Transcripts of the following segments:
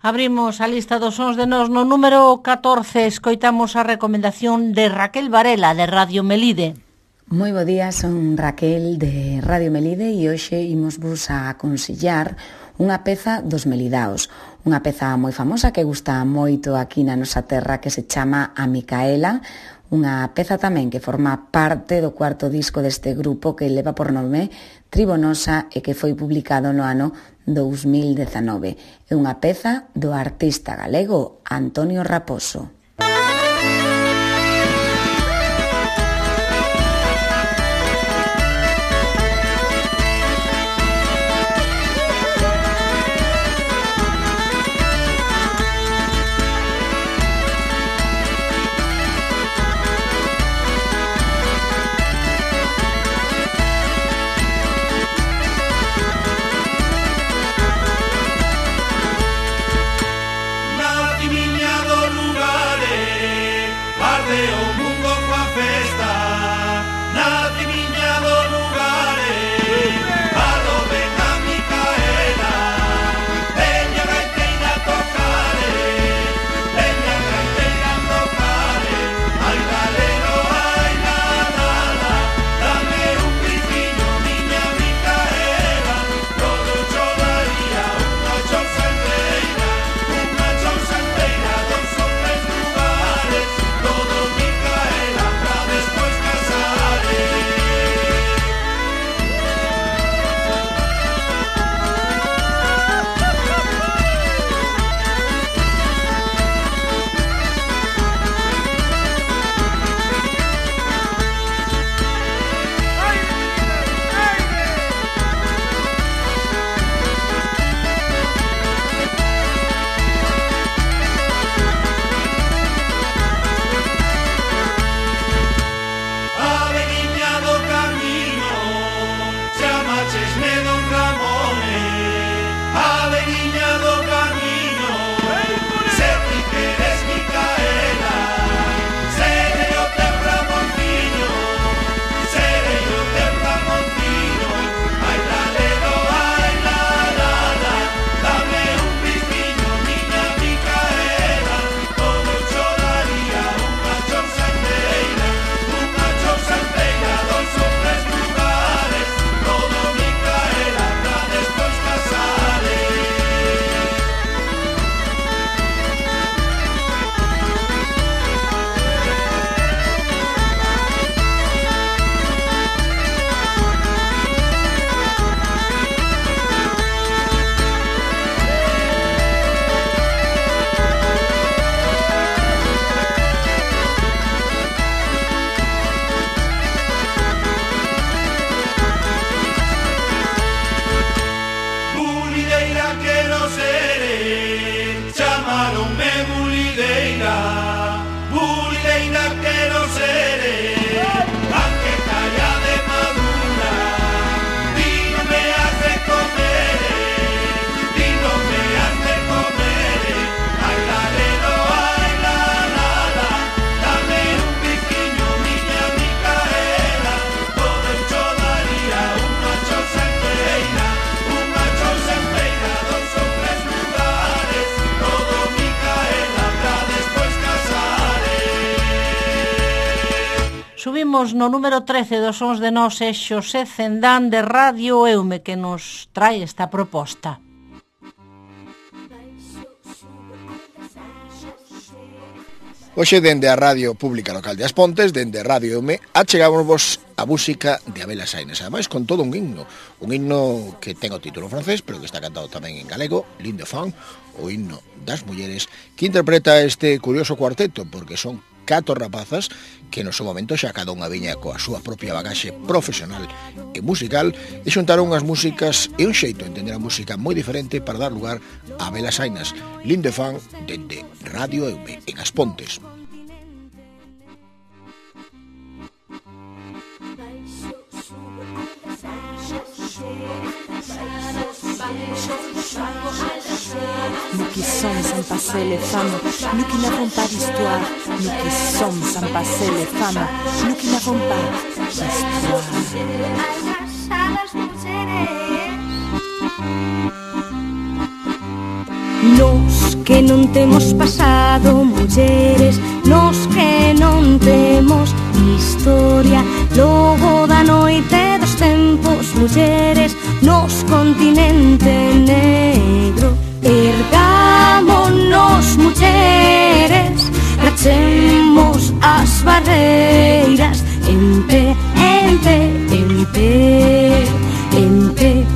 Abrimos a lista dos sons de nos no número 14 escoitamos a recomendación de Raquel Varela de Radio Melide. Moi bo día, son Raquel de Radio Melide e hoxe imos vos a aconsellar unha peza dos Melidaos, unha peza moi famosa que gusta moito aquí na nosa terra que se chama A Micaela, Unha peza tamén que forma parte do cuarto disco deste grupo que leva por nome Tribonosa e que foi publicado no ano 2019. É unha peza do artista galego Antonio Raposo. Imos no número 13 dos Sons de Nós é Xosé Zendán de Radio Eume que nos trae esta proposta. Hoxe dende a Radio Pública Local de As Pontes, dende Radio Eume, achegámonos a música de Abela Sainz, ademais con todo un himno, un himno que ten o título francés, pero que está cantado tamén en galego, Lindo Fan, o himno das mulleres, que interpreta este curioso cuarteto, porque son catro rapazas que no seu momento xa cada unha viña coa súa propia bagaxe profesional e musical e xuntaron unhas músicas e un xeito de entender a música moi diferente para dar lugar a Belas Ainas, Lindefan, dende Radio EUME en As Pontes. nous qui sommes sans passer les femmes, nous qui n'avons pas d'histoire, nous qui sommes sans passer les femmes, nous qui n'avons pas d'histoire. Nos que non temos pasado, mulleres, nos que non temos historia, logo da noite dos tempos, mulleres, nos continente negro. Ergámonos, mulleres, rachemos as barreiras. Empe, empe, empe, empe,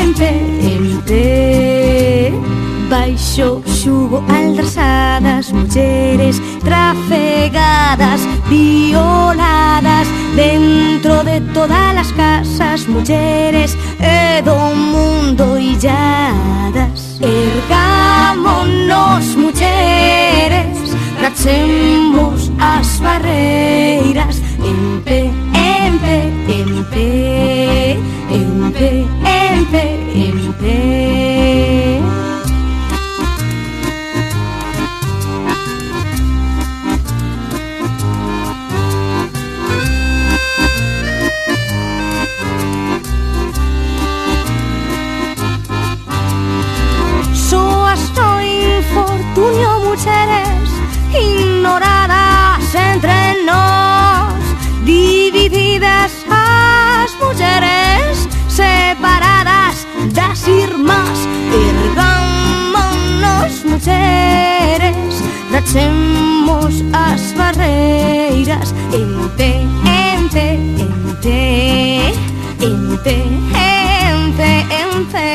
empe, empe. Baixo xugo aldrasadas, mulleres trafegadas, violadas. Dentro de todas as casas, mulleres e eh, do mundo illadas. Ergámonos, mulleres, rachemos as barreiras En pé, en pé, en pé, en pé, en pé, en pé. as barreiras Ente, ente, ente Ente, ente, ente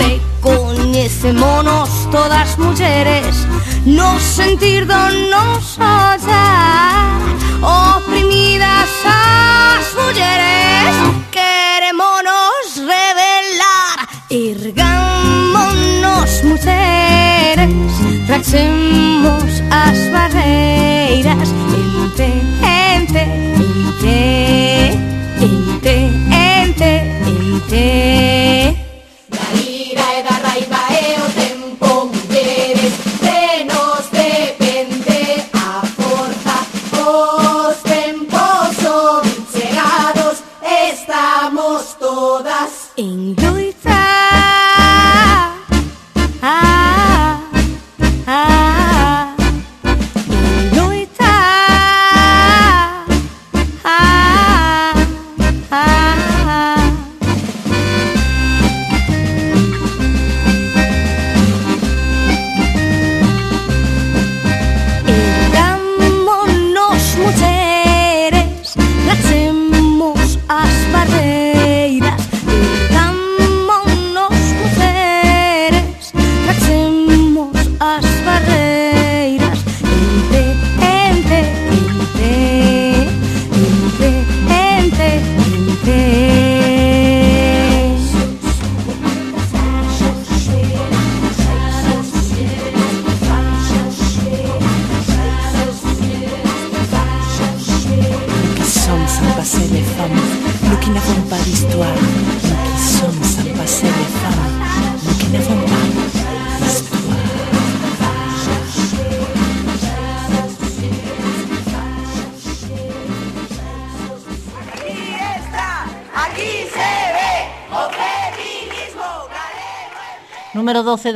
Recoñecémonos todas mulleres No sentir don nos hallar Oprimidas as mulleres queremos revelar. Irgámonos mulleres Traxemos La ira era raiva y cae o tempo, mujeres, tenos depende Aporta porta, los tempos son cerrados, estamos todas en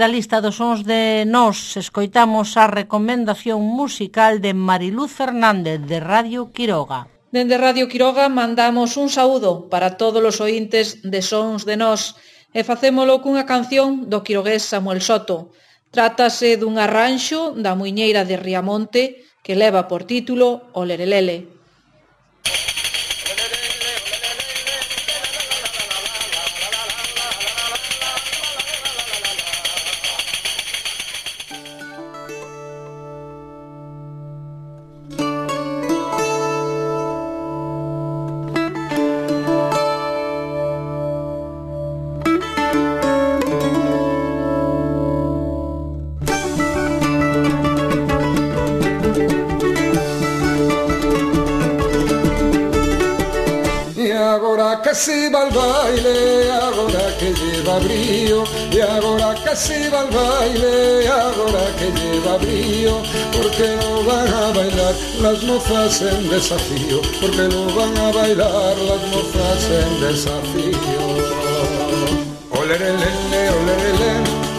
da lista dos sons de nós escoitamos a recomendación musical de Mariluz Fernández de Radio Quiroga. Dende Radio Quiroga mandamos un saúdo para todos os ointes de Sons de Nós e facémolo cunha canción do quirogués Samuel Soto. Trátase dun arranxo da muiñeira de Riamonte que leva por título O Lerelele. lleva y ahora que va al baile, ahora que lleva brío, porque no van a bailar las mozas en desafío, porque no van a bailar las mozas en desafío. Olerelele,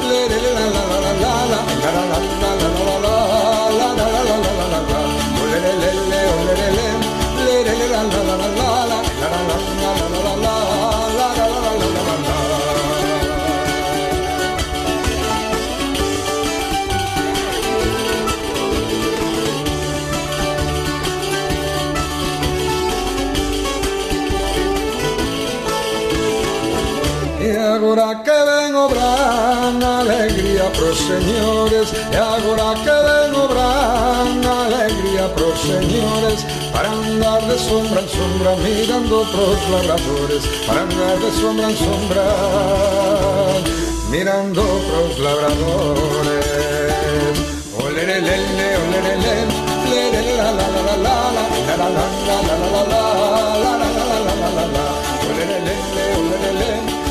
lerele la la la la la la la la la la la la la la la la agora que ven o bran Alegría pros señores E agora que ven o bran Alegría pros señores Para andar de sombra en sombra Mirando pros labradores Para andar de sombra en sombra Mirando pros labradores Olerelele, olerele Lerele la la la la la La la la la la la la la La la la la la la la Olerelele, la la la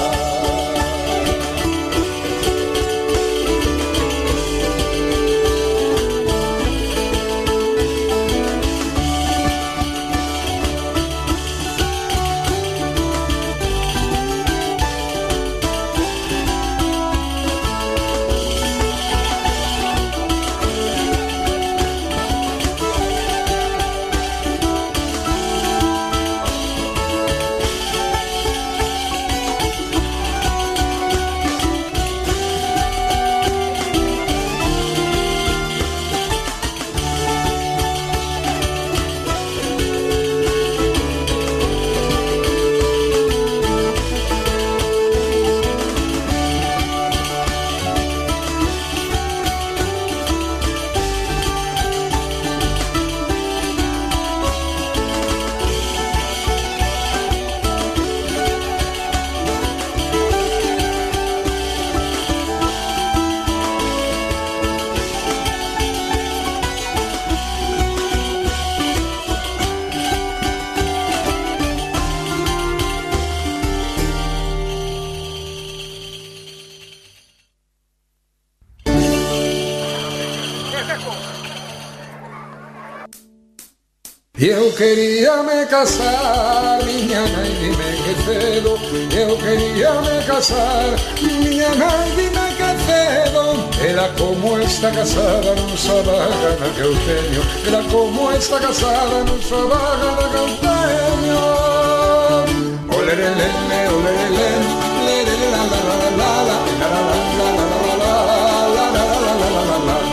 quería me casar, niña y dime qué cedo. Yo quería me casar, niña y dime qué cedo. Era como esta casada, no usaba gana cauteño. Era como esta casada, no usaba gana cauteño. Olerelele, olerelele, la la la la la la la la la la la la la la la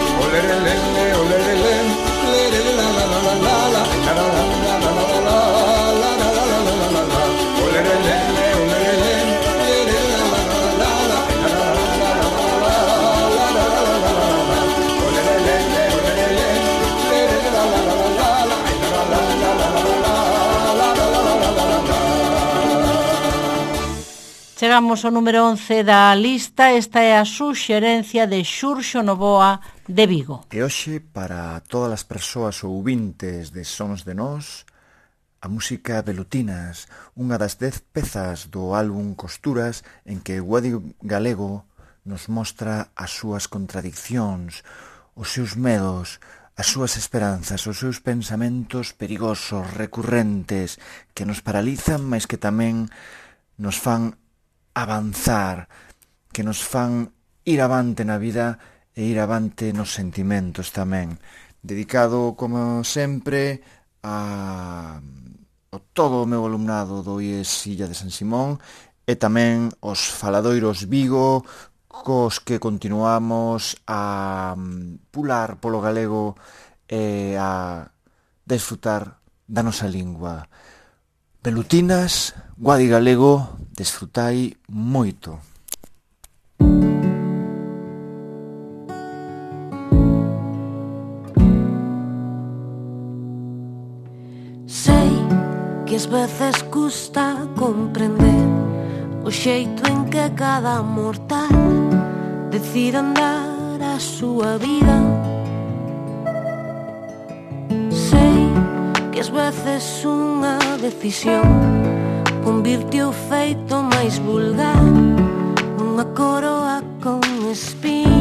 Chegamos ao número 11 da lista, esta é a suxerencia de Xurxo Novoa de Vigo. E hoxe, para todas as persoas ouvintes de Sons de Nós, a música Velutinas, unha das dez pezas do álbum Costuras en que o Guadi Galego nos mostra as súas contradiccións, os seus medos, as súas esperanzas, os seus pensamentos perigosos, recurrentes, que nos paralizan, mas que tamén nos fan avanzar, que nos fan ir avante na vida e ir avante nos sentimentos tamén. Dedicado, como sempre, a o todo o meu alumnado do IES Illa de San Simón e tamén os faladoiros Vigo cos que continuamos a mm, pular polo galego e a desfrutar da nosa lingua. Pelutinas, Guadi Galego, desfrutai moito. Sei que as veces custa comprender o xeito en que cada mortal decide andar a súa vida. Sei que as veces unha decisión Convirte o feito máis vulgar Unha coroa con espinas.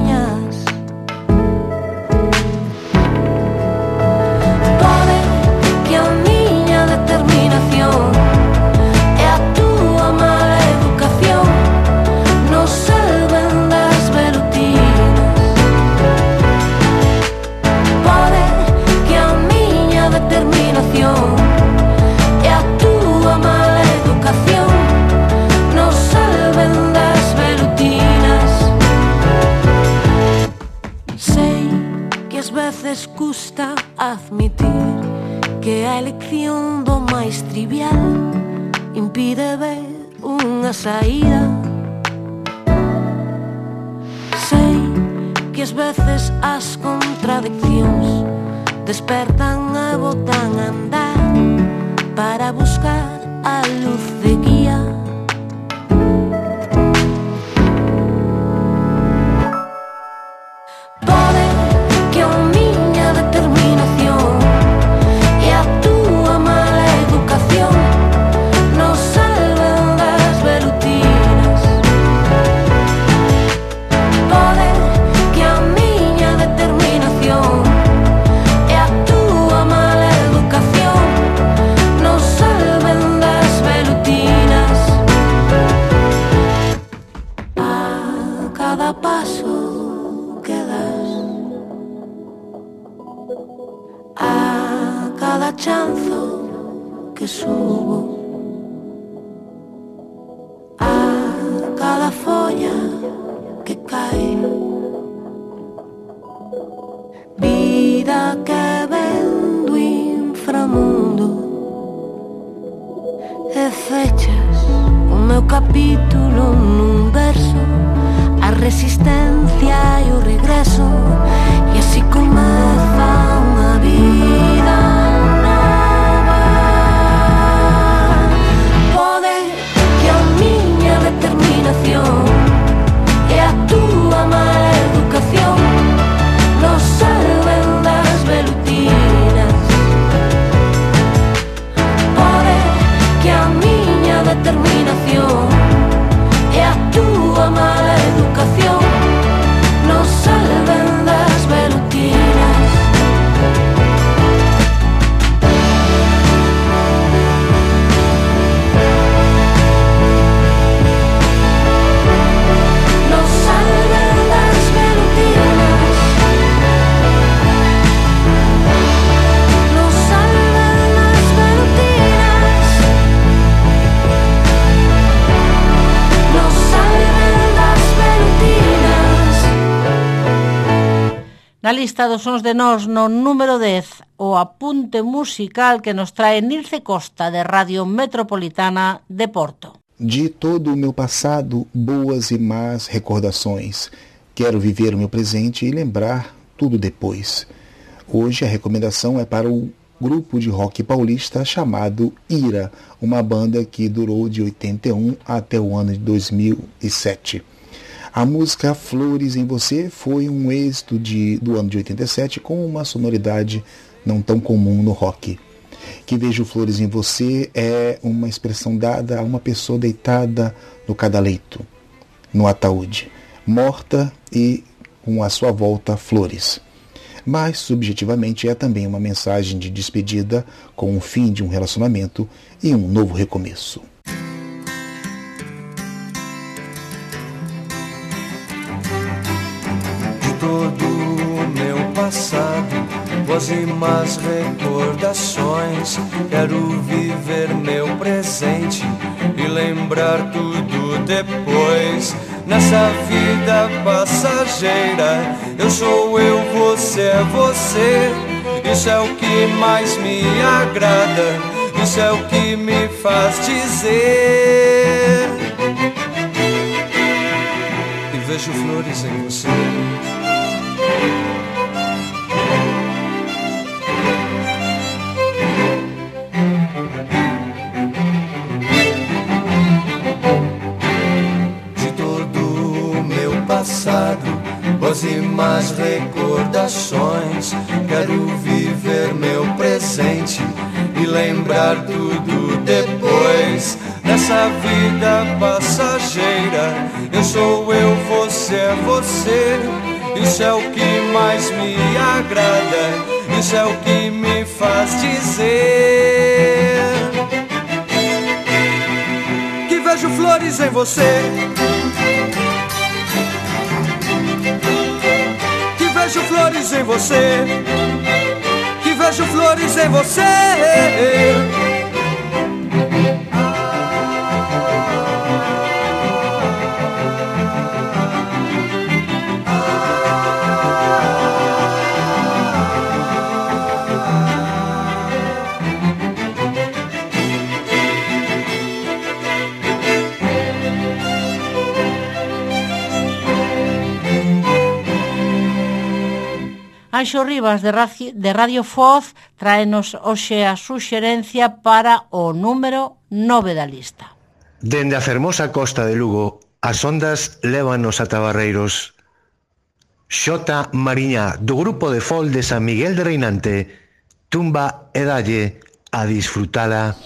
e fechas o meu capítulo nun verso a resistencia e o regreso e así comeza unha vida. Na lista dos sons de nós no número 10, o apunte musical que nos trae Nilce Costa de Radio Metropolitana de Porto. De todo o meu passado, boas e más recordações. Quero viver o meu presente e lembrar tudo depois. Hoje a recomendação é para o grupo de rock paulista chamado Ira, uma banda que durou de 81 até o ano de 2007. A música Flores em Você foi um êxito de, do ano de 87 com uma sonoridade não tão comum no rock. Que vejo flores em você é uma expressão dada a uma pessoa deitada no cada leito, no ataúde, morta e com a sua volta flores. Mas, subjetivamente, é também uma mensagem de despedida com o fim de um relacionamento e um novo recomeço. Más recordações. Quero viver meu presente e lembrar tudo depois. Nessa vida passageira, eu sou eu, você é você. Isso é o que mais me agrada, isso é o que me faz dizer. E vejo flores em você. E más recordações. Quero viver meu presente e lembrar tudo depois. Nessa vida passageira, eu sou eu, você é você. Isso é o que mais me agrada, isso é o que me faz dizer que vejo flores em você. Vejo flores em você. Que vejo flores em você. Anxo Rivas de Radio, de Radio Foz traenos hoxe a suxerencia para o número 9 da lista. Dende a fermosa costa de Lugo, as ondas lévanos a Tabarreiros. Xota Mariñá, do grupo de fol de San Miguel de Reinante, tumba e dalle a disfrutala.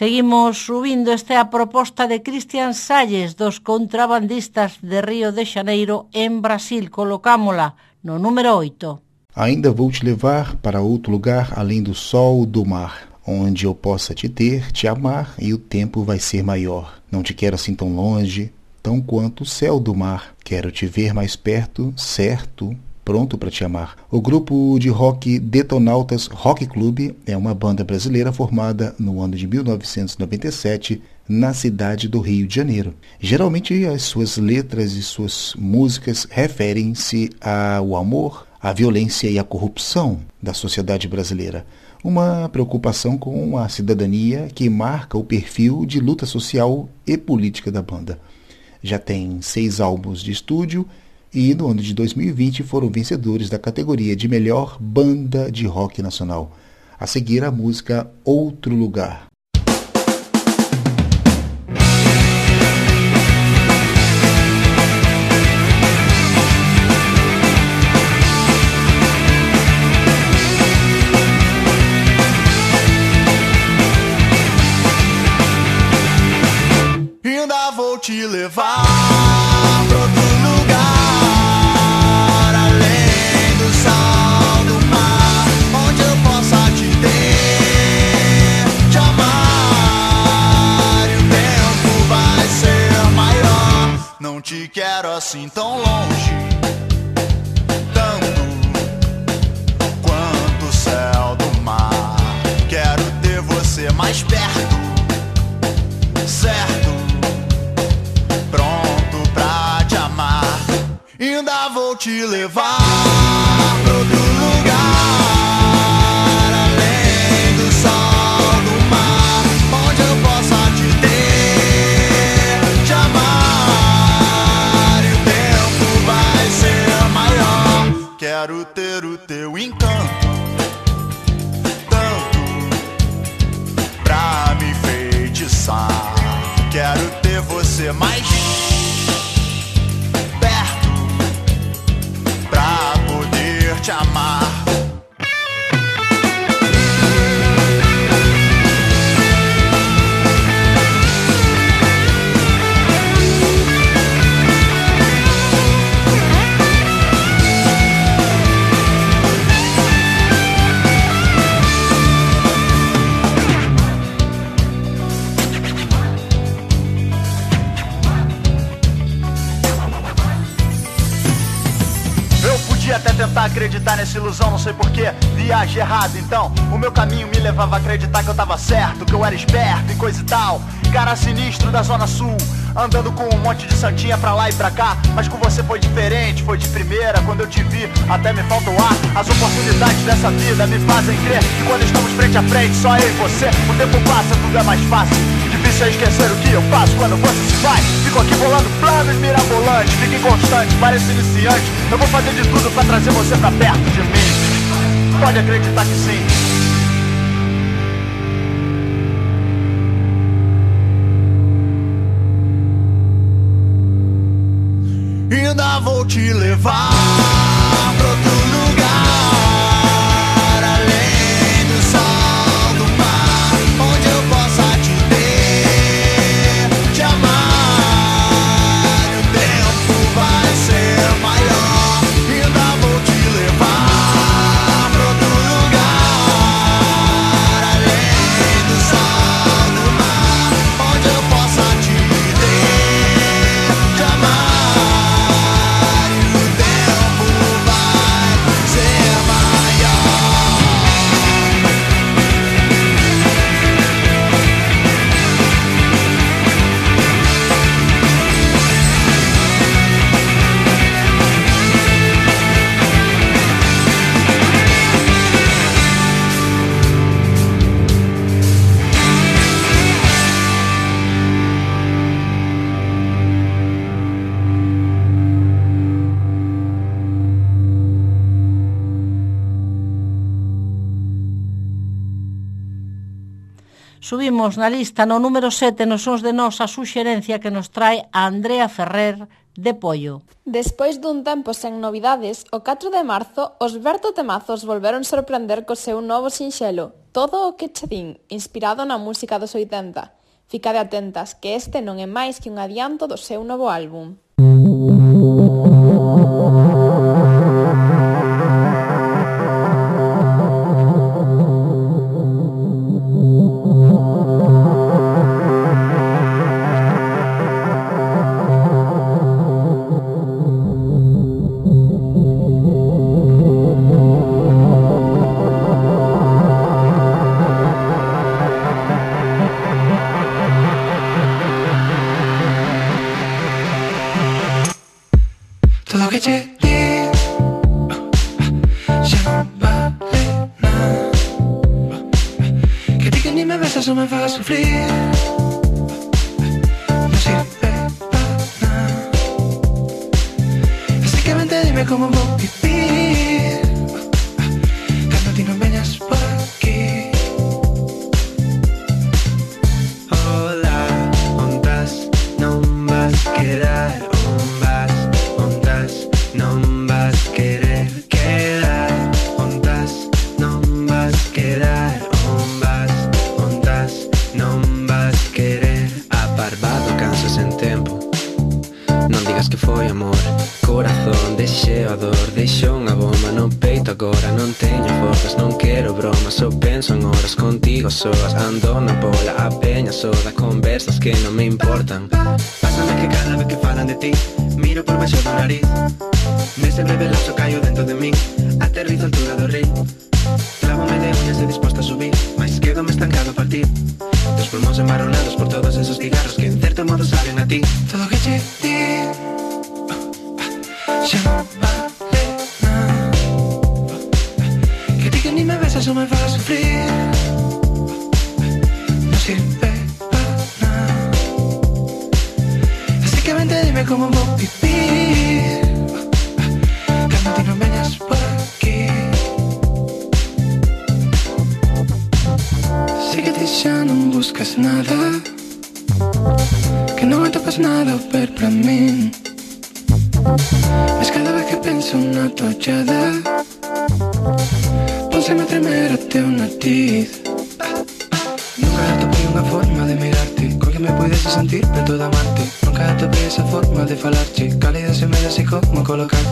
Seguimos subindo esta é a proposta de Cristian Salles dos contrabandistas de Río de Xaneiro en Brasil. Colocámola no número 8. Ainda vou te levar para outro lugar além do sol do mar, onde eu possa te ter, te amar e o tempo vai ser maior. Não te quero assim tão longe, tão quanto o céu do mar. Quero te ver mais perto, certo, pronto para te amar. O grupo de rock Detonautas Rock Club é uma banda brasileira formada no ano de 1997 na cidade do Rio de Janeiro. Geralmente as suas letras e suas músicas referem-se ao amor, a violência e a corrupção da sociedade brasileira. Uma preocupação com a cidadania que marca o perfil de luta social e política da banda. Já tem seis álbuns de estúdio e no ano de 2020 foram vencedores da categoria de melhor banda de rock nacional. A seguir a música Outro Lugar. assim. Então, caminho me levava a acreditar que eu tava certo, que eu era esperto e coisa e tal. Cara sinistro da Zona Sul, andando com um monte de santinha pra lá e pra cá. Mas com você foi diferente, foi de primeira. Quando eu te vi, até me falta o ar. As oportunidades dessa vida me fazem crer que quando estamos frente a frente, só eu e você, o tempo passa, tudo é mais fácil. Difícil é esquecer o que eu faço quando você se vai. Fico aqui bolando planos mirabolantes, fique constante, parece iniciante. Eu vou fazer de tudo pra trazer você pra perto de mim. Pode acreditar que sim. Vou te levar Subimos na lista no número 7 nos sons de nós a suxerencia que nos trae a Andrea Ferrer de Pollo. Despois dun tempo sen novidades, o 4 de marzo, os Berto Temazos volveron sorprender co seu novo sinxelo, Todo o que che din, inspirado na música dos 80. Ficade atentas, que este non é máis que un adianto do seu novo álbum. Dos pulmóns embarronados por todos esos cigarros Que en certo modo saben a ti. Todo que Xa non vale nada Que que ni me besas ou me faz sufrir Non sirve para nada. Así que vente, dime como vou vivir nada. Que non atopas nada ao ver para min Mas cada vez que penso na tollada Pónseme a tremer o teu Nunca atopei unha forma de mirarte. Coa que me puidese sentir de toda amarte Nunca atopei esa forma de falarte. Cálida se me así como colocarte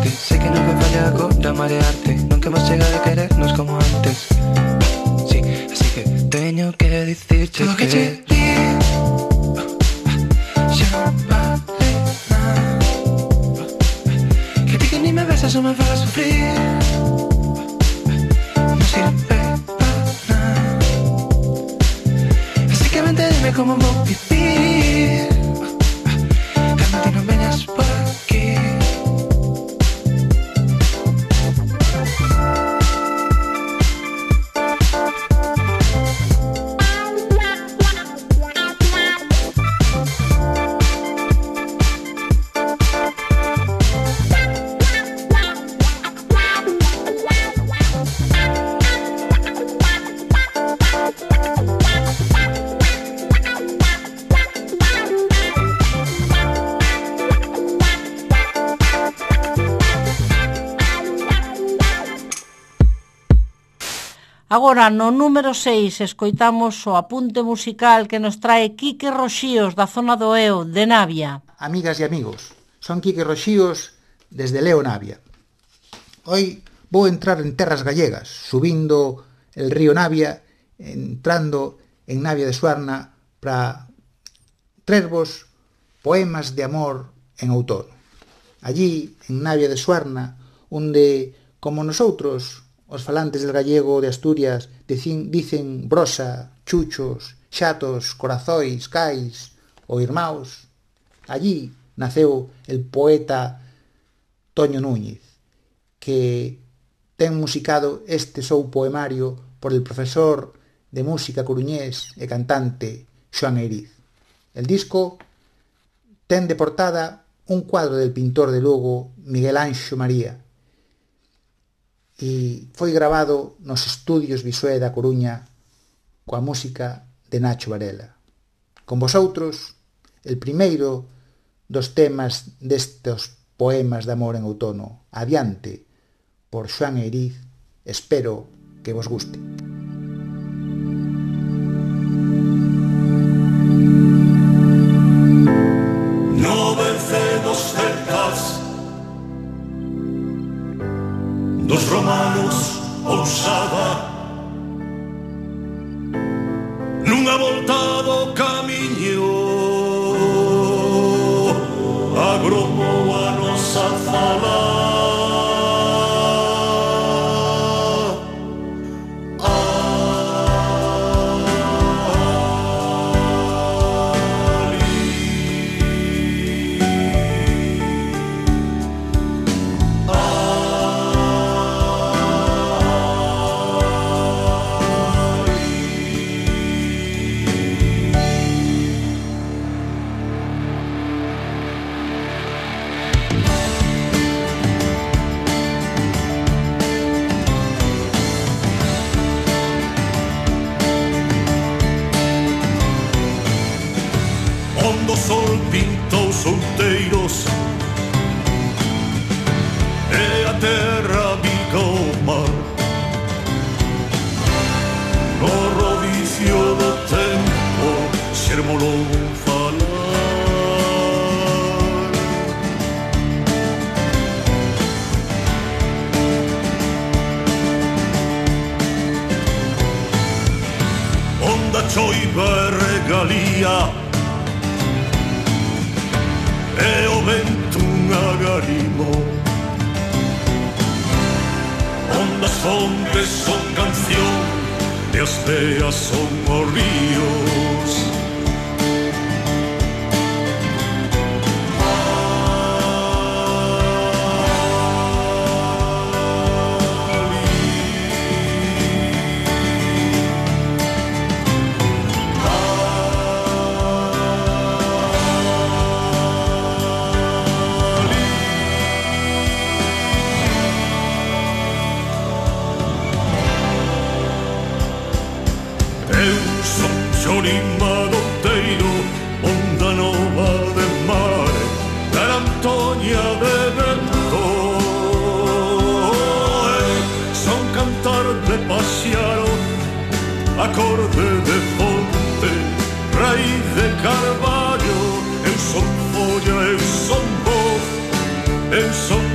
Agora, no número 6, escoitamos o apunte musical que nos trae Quique Roxíos da zona do EO, de Navia. Amigas e amigos, son Quique Roxíos desde Leo Navia. Hoy vou entrar en terras gallegas, subindo el río Navia, entrando en Navia de Suarna para trervos poemas de amor en outono. Allí, en Navia de Suarna, onde, como nosotros, Os falantes del gallego de Asturias dicen, dicen brosa, chuchos, xatos, corazois, cais ou irmãos. Allí naceu el poeta Toño Núñez, que ten musicado este seu poemario por el profesor de música coruñés e cantante Xoan Eriz. El disco ten de portada un cuadro del pintor de Lugo Miguel Anxo María, e foi grabado nos estudios Visué da Coruña coa música de Nacho Varela. Con vosotros, el primeiro dos temas destes poemas de amor en outono. Adiante, por Xoan Eiriz, espero que vos guste. Roosevelt. Carvalho, eu sou folha, eu sou um povo, eu sou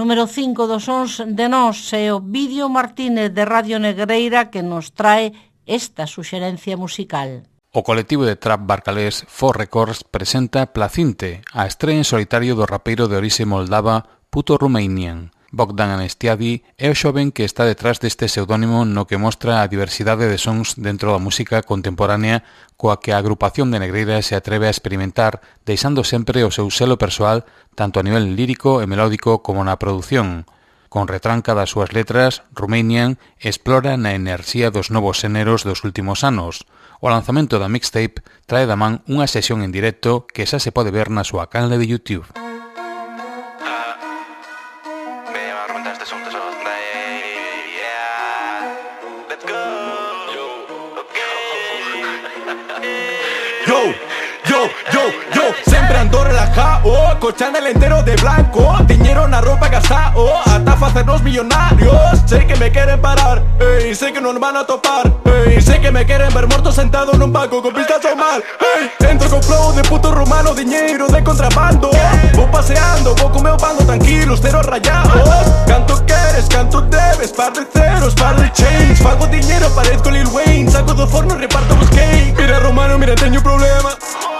número 5 dos 11 de nós é o Vídeo Martínez de Radio Negreira que nos trae esta suxerencia musical. O colectivo de trap barcalés Four Records presenta Placinte, a estrella en solitario do rapeiro de orixe moldava Puto Romanian. Bogdan Anestiadi é o xoven que está detrás deste pseudónimo no que mostra a diversidade de sons dentro da música contemporánea coa que a agrupación de Negreira se atreve a experimentar, deixando sempre o seu selo persoal tanto a nivel lírico e melódico como na produción. Con retranca das súas letras, Romanian explora na enerxía dos novos xéneros dos últimos anos. O lanzamento da mixtape trae da man unha sesión en directo que xa se pode ver na súa canle de YouTube. Yo, yo Sempre ando relajado Co chanel entero de blanco Tiñeron a ropa gasao Ata facernos millonarios. Sei que me queren parar Ey, sei que non van a topar Ey, sei que me queren ver morto sentado nun banco Con pistas ao mal Ey, entro con flow de puto romano Diñeiro de contrabando Vou paseando, vou co meu bando tranquilo Cero rayados. Canto queres, canto debes Par de ceros, par de change Fago diñeiro, parezco Lil Wayne Saco do forno, reparto os cake Mira romano, mira, teño problema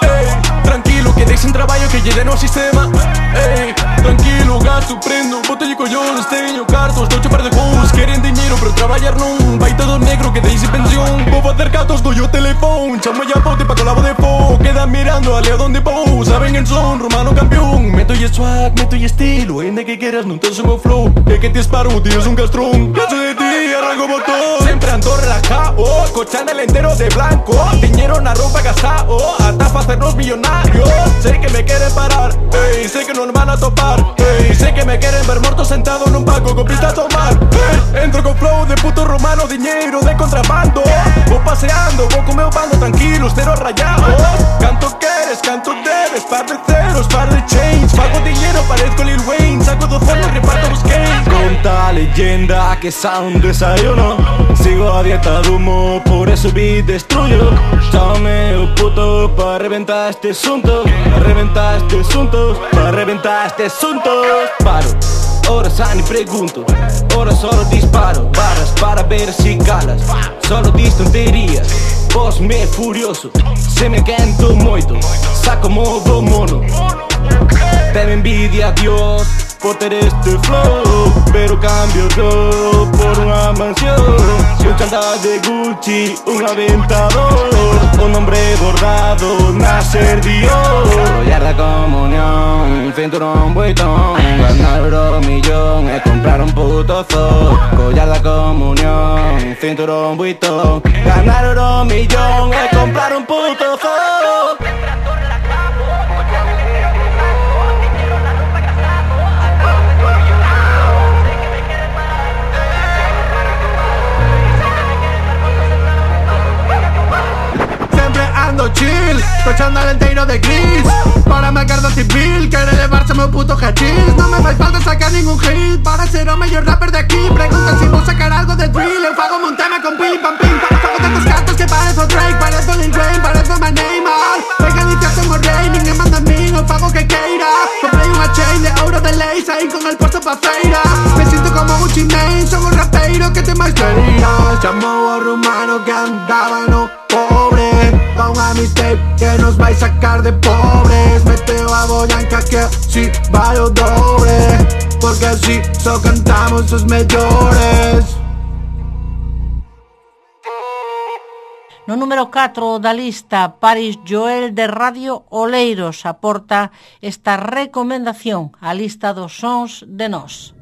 Ey, tranquilo, que deixen traballo que lle den ao sistema. Ey, tranquilo, gasto, prendo Botolle collones, teño cartos Doucho par de cous, queren diñeiro Pero traballar non Vai todo negro que deixe pensión. Vou facer gatos, doi o telefón Chamo ya pote pa colabo de fo. Quedan mirando a leo donde pou Saben en son, romano campeón. Meto y swag, meto y estilo Ende que queras, non tens o meu flow. É que te disparo, tienes un castrón. Cacho de ti, arranco botón Sempre ando relajado Co chanel entero de blanco. Diñeiro na roupa gastao Ata facernos millonarios. Sei que me queren parar Ey, sei que non van a topar. Ey, sei que me queren ver morto sentado nun banco Con pistas ao mar Ey, Entro con flow de puto romano, dinheiro de contrabando. Vou paseando, vou co meu bando tranquilos, cero rayados Canto queres, canto debes, par de ceros, par de chains. Pago dinheiro, parezco Lil Wayne, saco do fondo, reparto os games Conta a leyenda que sound desayuno Sigo a dieta de humo, por eso vi destruyo Chámame o puto pa reventar este asunto. Pa reventar este asunto, pa reventar este asunto. Paro. Ora sai ni pregunto, ora solo disparo. Barras para ver si calas, solo dis tonterias Vos me furioso, se me quento moito. Saco modo mono. Ten envidia Dios por ter este flow Pero cambio todo por unha mansión. Un chantal de Gucci, un aventador Un hombre bordado, nacer Dios. Collar da comunión, cinturón buitón Ganar euro millón e comprar un puto zoo. Collar da comunión, cinturón buitón Ganar euro millón e comprar un puto zoo Tochando al entero de gris Para marcar dos mil Quiere elevarse un puto hachís No me va falta sacar ningún hit. Para ser el mayor rapper de aquí Pregunta si puedo sacar algo de drill. Yo hago un tema con pili pam pim. Pago tantos gatos que parezco Drake Parezco Lil Wayne, parezco my name Pegadita como Rey Ninguém manda a mí, no pago que quiera Compré una chain de oro de Lays Ahí con el puerto pa' feira. Me siento como un chinés Soy un rapero que te maestrería Llamó a rumano que andaban mixtape que nos vais a sacar de pobres. Meteo a Boyanca que si vai o doble. Porque así só cantamos os mellores No número 4 da lista, Paris Joel de Radio Oleiros aporta esta recomendación á lista dos sons de nós.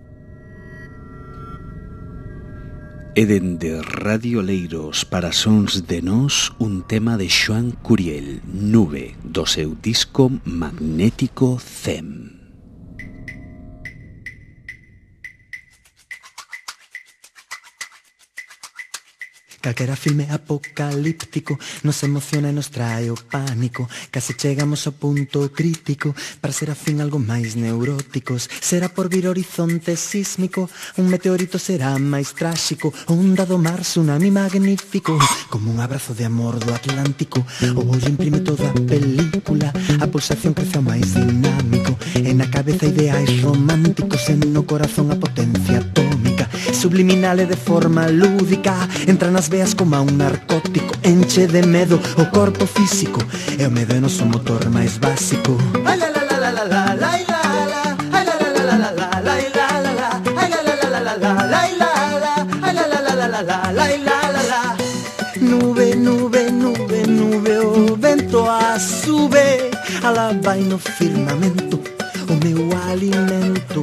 E dende Radio Leiros para Sons de Nós un tema de Xoan Curiel, Nube, do seu disco Magnético Zem. Calquera filme apocalíptico. Nos emociona e nos trae pánico. Case chegamos ao punto crítico. Para ser a fin algo máis neuróticos. Será por vir horizonte sísmico. Un meteorito será máis tráxico Un dado mar tsunami magnífico. Como un abrazo de amor do Atlántico. O ollo imprime toda película. A pulsación crece ao dinámico. E na cabeza ideais románticos. E no corazón a potencia Subliminal e de forma lúdica Entra nas veas como a un narcótico Enche de medo o corpo físico E o medo é motor máis básico Ai la la la la la la la Nube, nube, nube, nube O vento a sube firmamento O meu alimento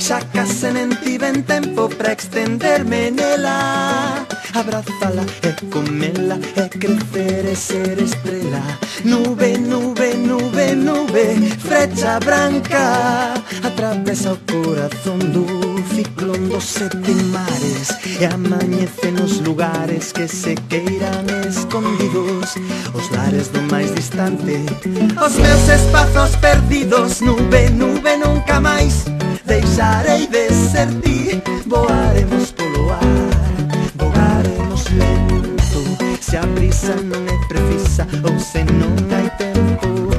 sciaccasse mentiva in tempo para extenderme nela Abbracciala e comela e crecer e ser estrela Nube, nube, nube, nube, frecha branca Atravesa o corazón do ciclón dos sete mares E amañece nos lugares que se queiran escondidos. Os lares do máis distante. Os meus espazos perdidos. Nube, nube, nunca máis. Deixarei de ser ti Voaremos polo ar Vogaremos lento. Se a brisa non é precisa Ou se non hai tempo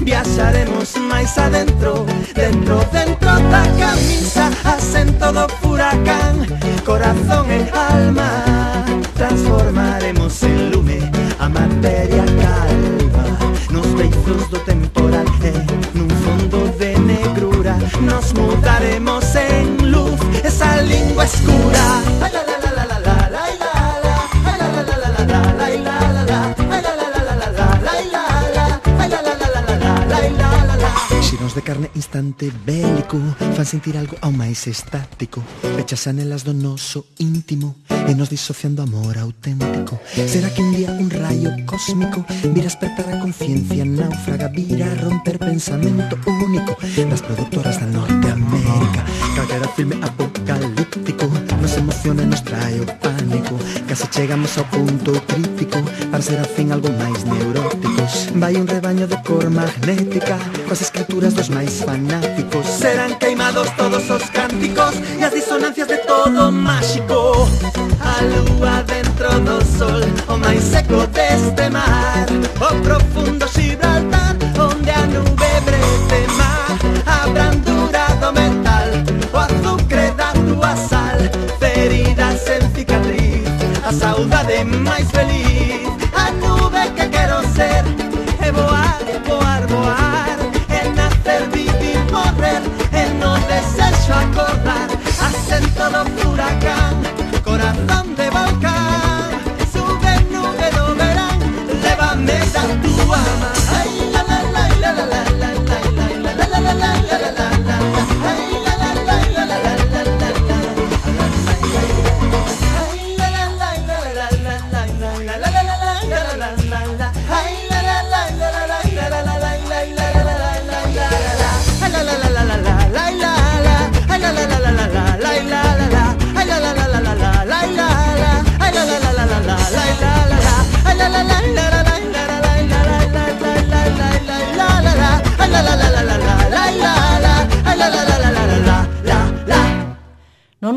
Viaxaremos máis adentro Dentro, dentro da camisa. Asento do furacán Corazón e alma. Transformaremos en lume A materia calma transmutaremos en luz esa lengua escura. Xiros de carne instante bélico Fan sentir algo ao máis estático. Pechas anelas do noso íntimo E nos disociando amor auténtico. Será que un día un rayo cósmico Vira espertar a conciencia náufraga Vira romper pensamento único. Das productoras da Norteamérica Calquera filme apocalíptico as emociones nos trae o pánico. Casi chegamos ao punto crítico Para ser afín algo máis neuróticos Vai un rebaño de cor magnética Coas escrituras dos máis fanáticos. Serán queimados todos os cánticos E as disonancias de todo máxico A lúa dentro do sol oh O máis seco deste mar. Oh, o profundo locura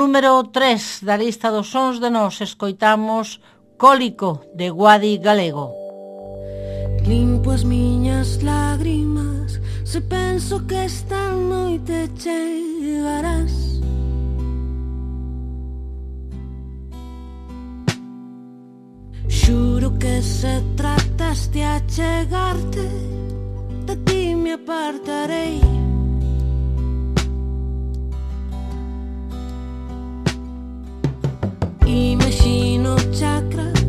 número 3 da lista dos sons de nós escoitamos Cólico de Guadi Galego. Limpo as miñas lágrimas Se penso que esta noite chegarás Xuro que se tratas de achegarte De ti me apartarei Imagino chakras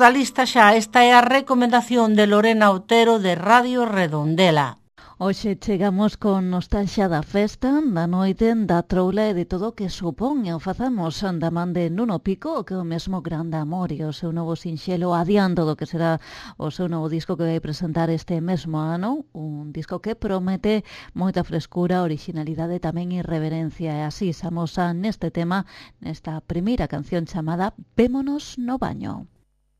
da lista xa, esta é a recomendación de Lorena Otero de Radio Redondela. Hoxe chegamos con nostalgia da festa, da noite, da troula e de todo o que supón e o facemos da man de Nuno Pico, que é o mesmo grande amor e o seu novo sinxelo adiando do que será o seu novo disco que vai presentar este mesmo ano, un disco que promete moita frescura, originalidade e tamén irreverencia. E así xamosa neste tema, nesta primeira canción chamada Vémonos no baño.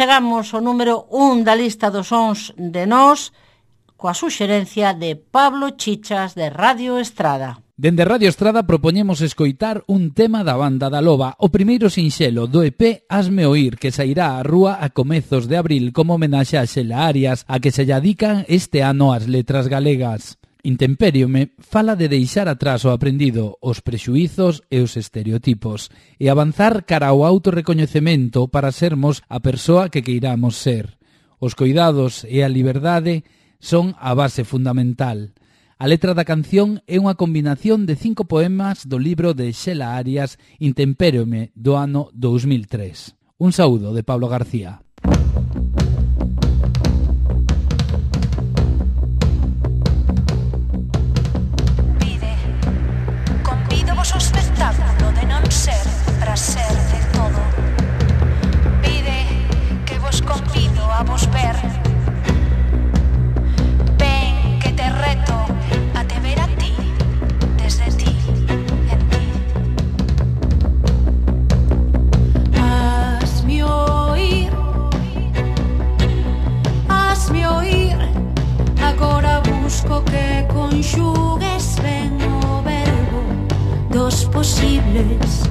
chegamos ao número 1 da lista dos sons de nós, coa suxerencia de Pablo Chichas de Radio Estrada. Dende Radio Estrada propoñemos escoitar un tema da banda da Loba, o primeiro sinxelo do EP Asme Oír, que sairá á rúa a comezos de abril como homenaxe a Xela Arias, a que se lle adican este ano as letras galegas. Intemperiome fala de deixar atrás o aprendido, os prexuízos e os estereotipos e avanzar cara ao autorrecoñecemento para sermos a persoa que queiramos ser. Os cuidados e a liberdade son a base fundamental. A letra da canción é unha combinación de cinco poemas do libro de Xela Arias Intemperiome do ano 2003. Un saúdo de Pablo García. para ser de todo. Pide que vos convido a vos ver. Ven que te reto a te ver a ti, desde ti, en ti. Hazme oír, hazme oír. ahora busco que conxugues ben o verbo dos posibles.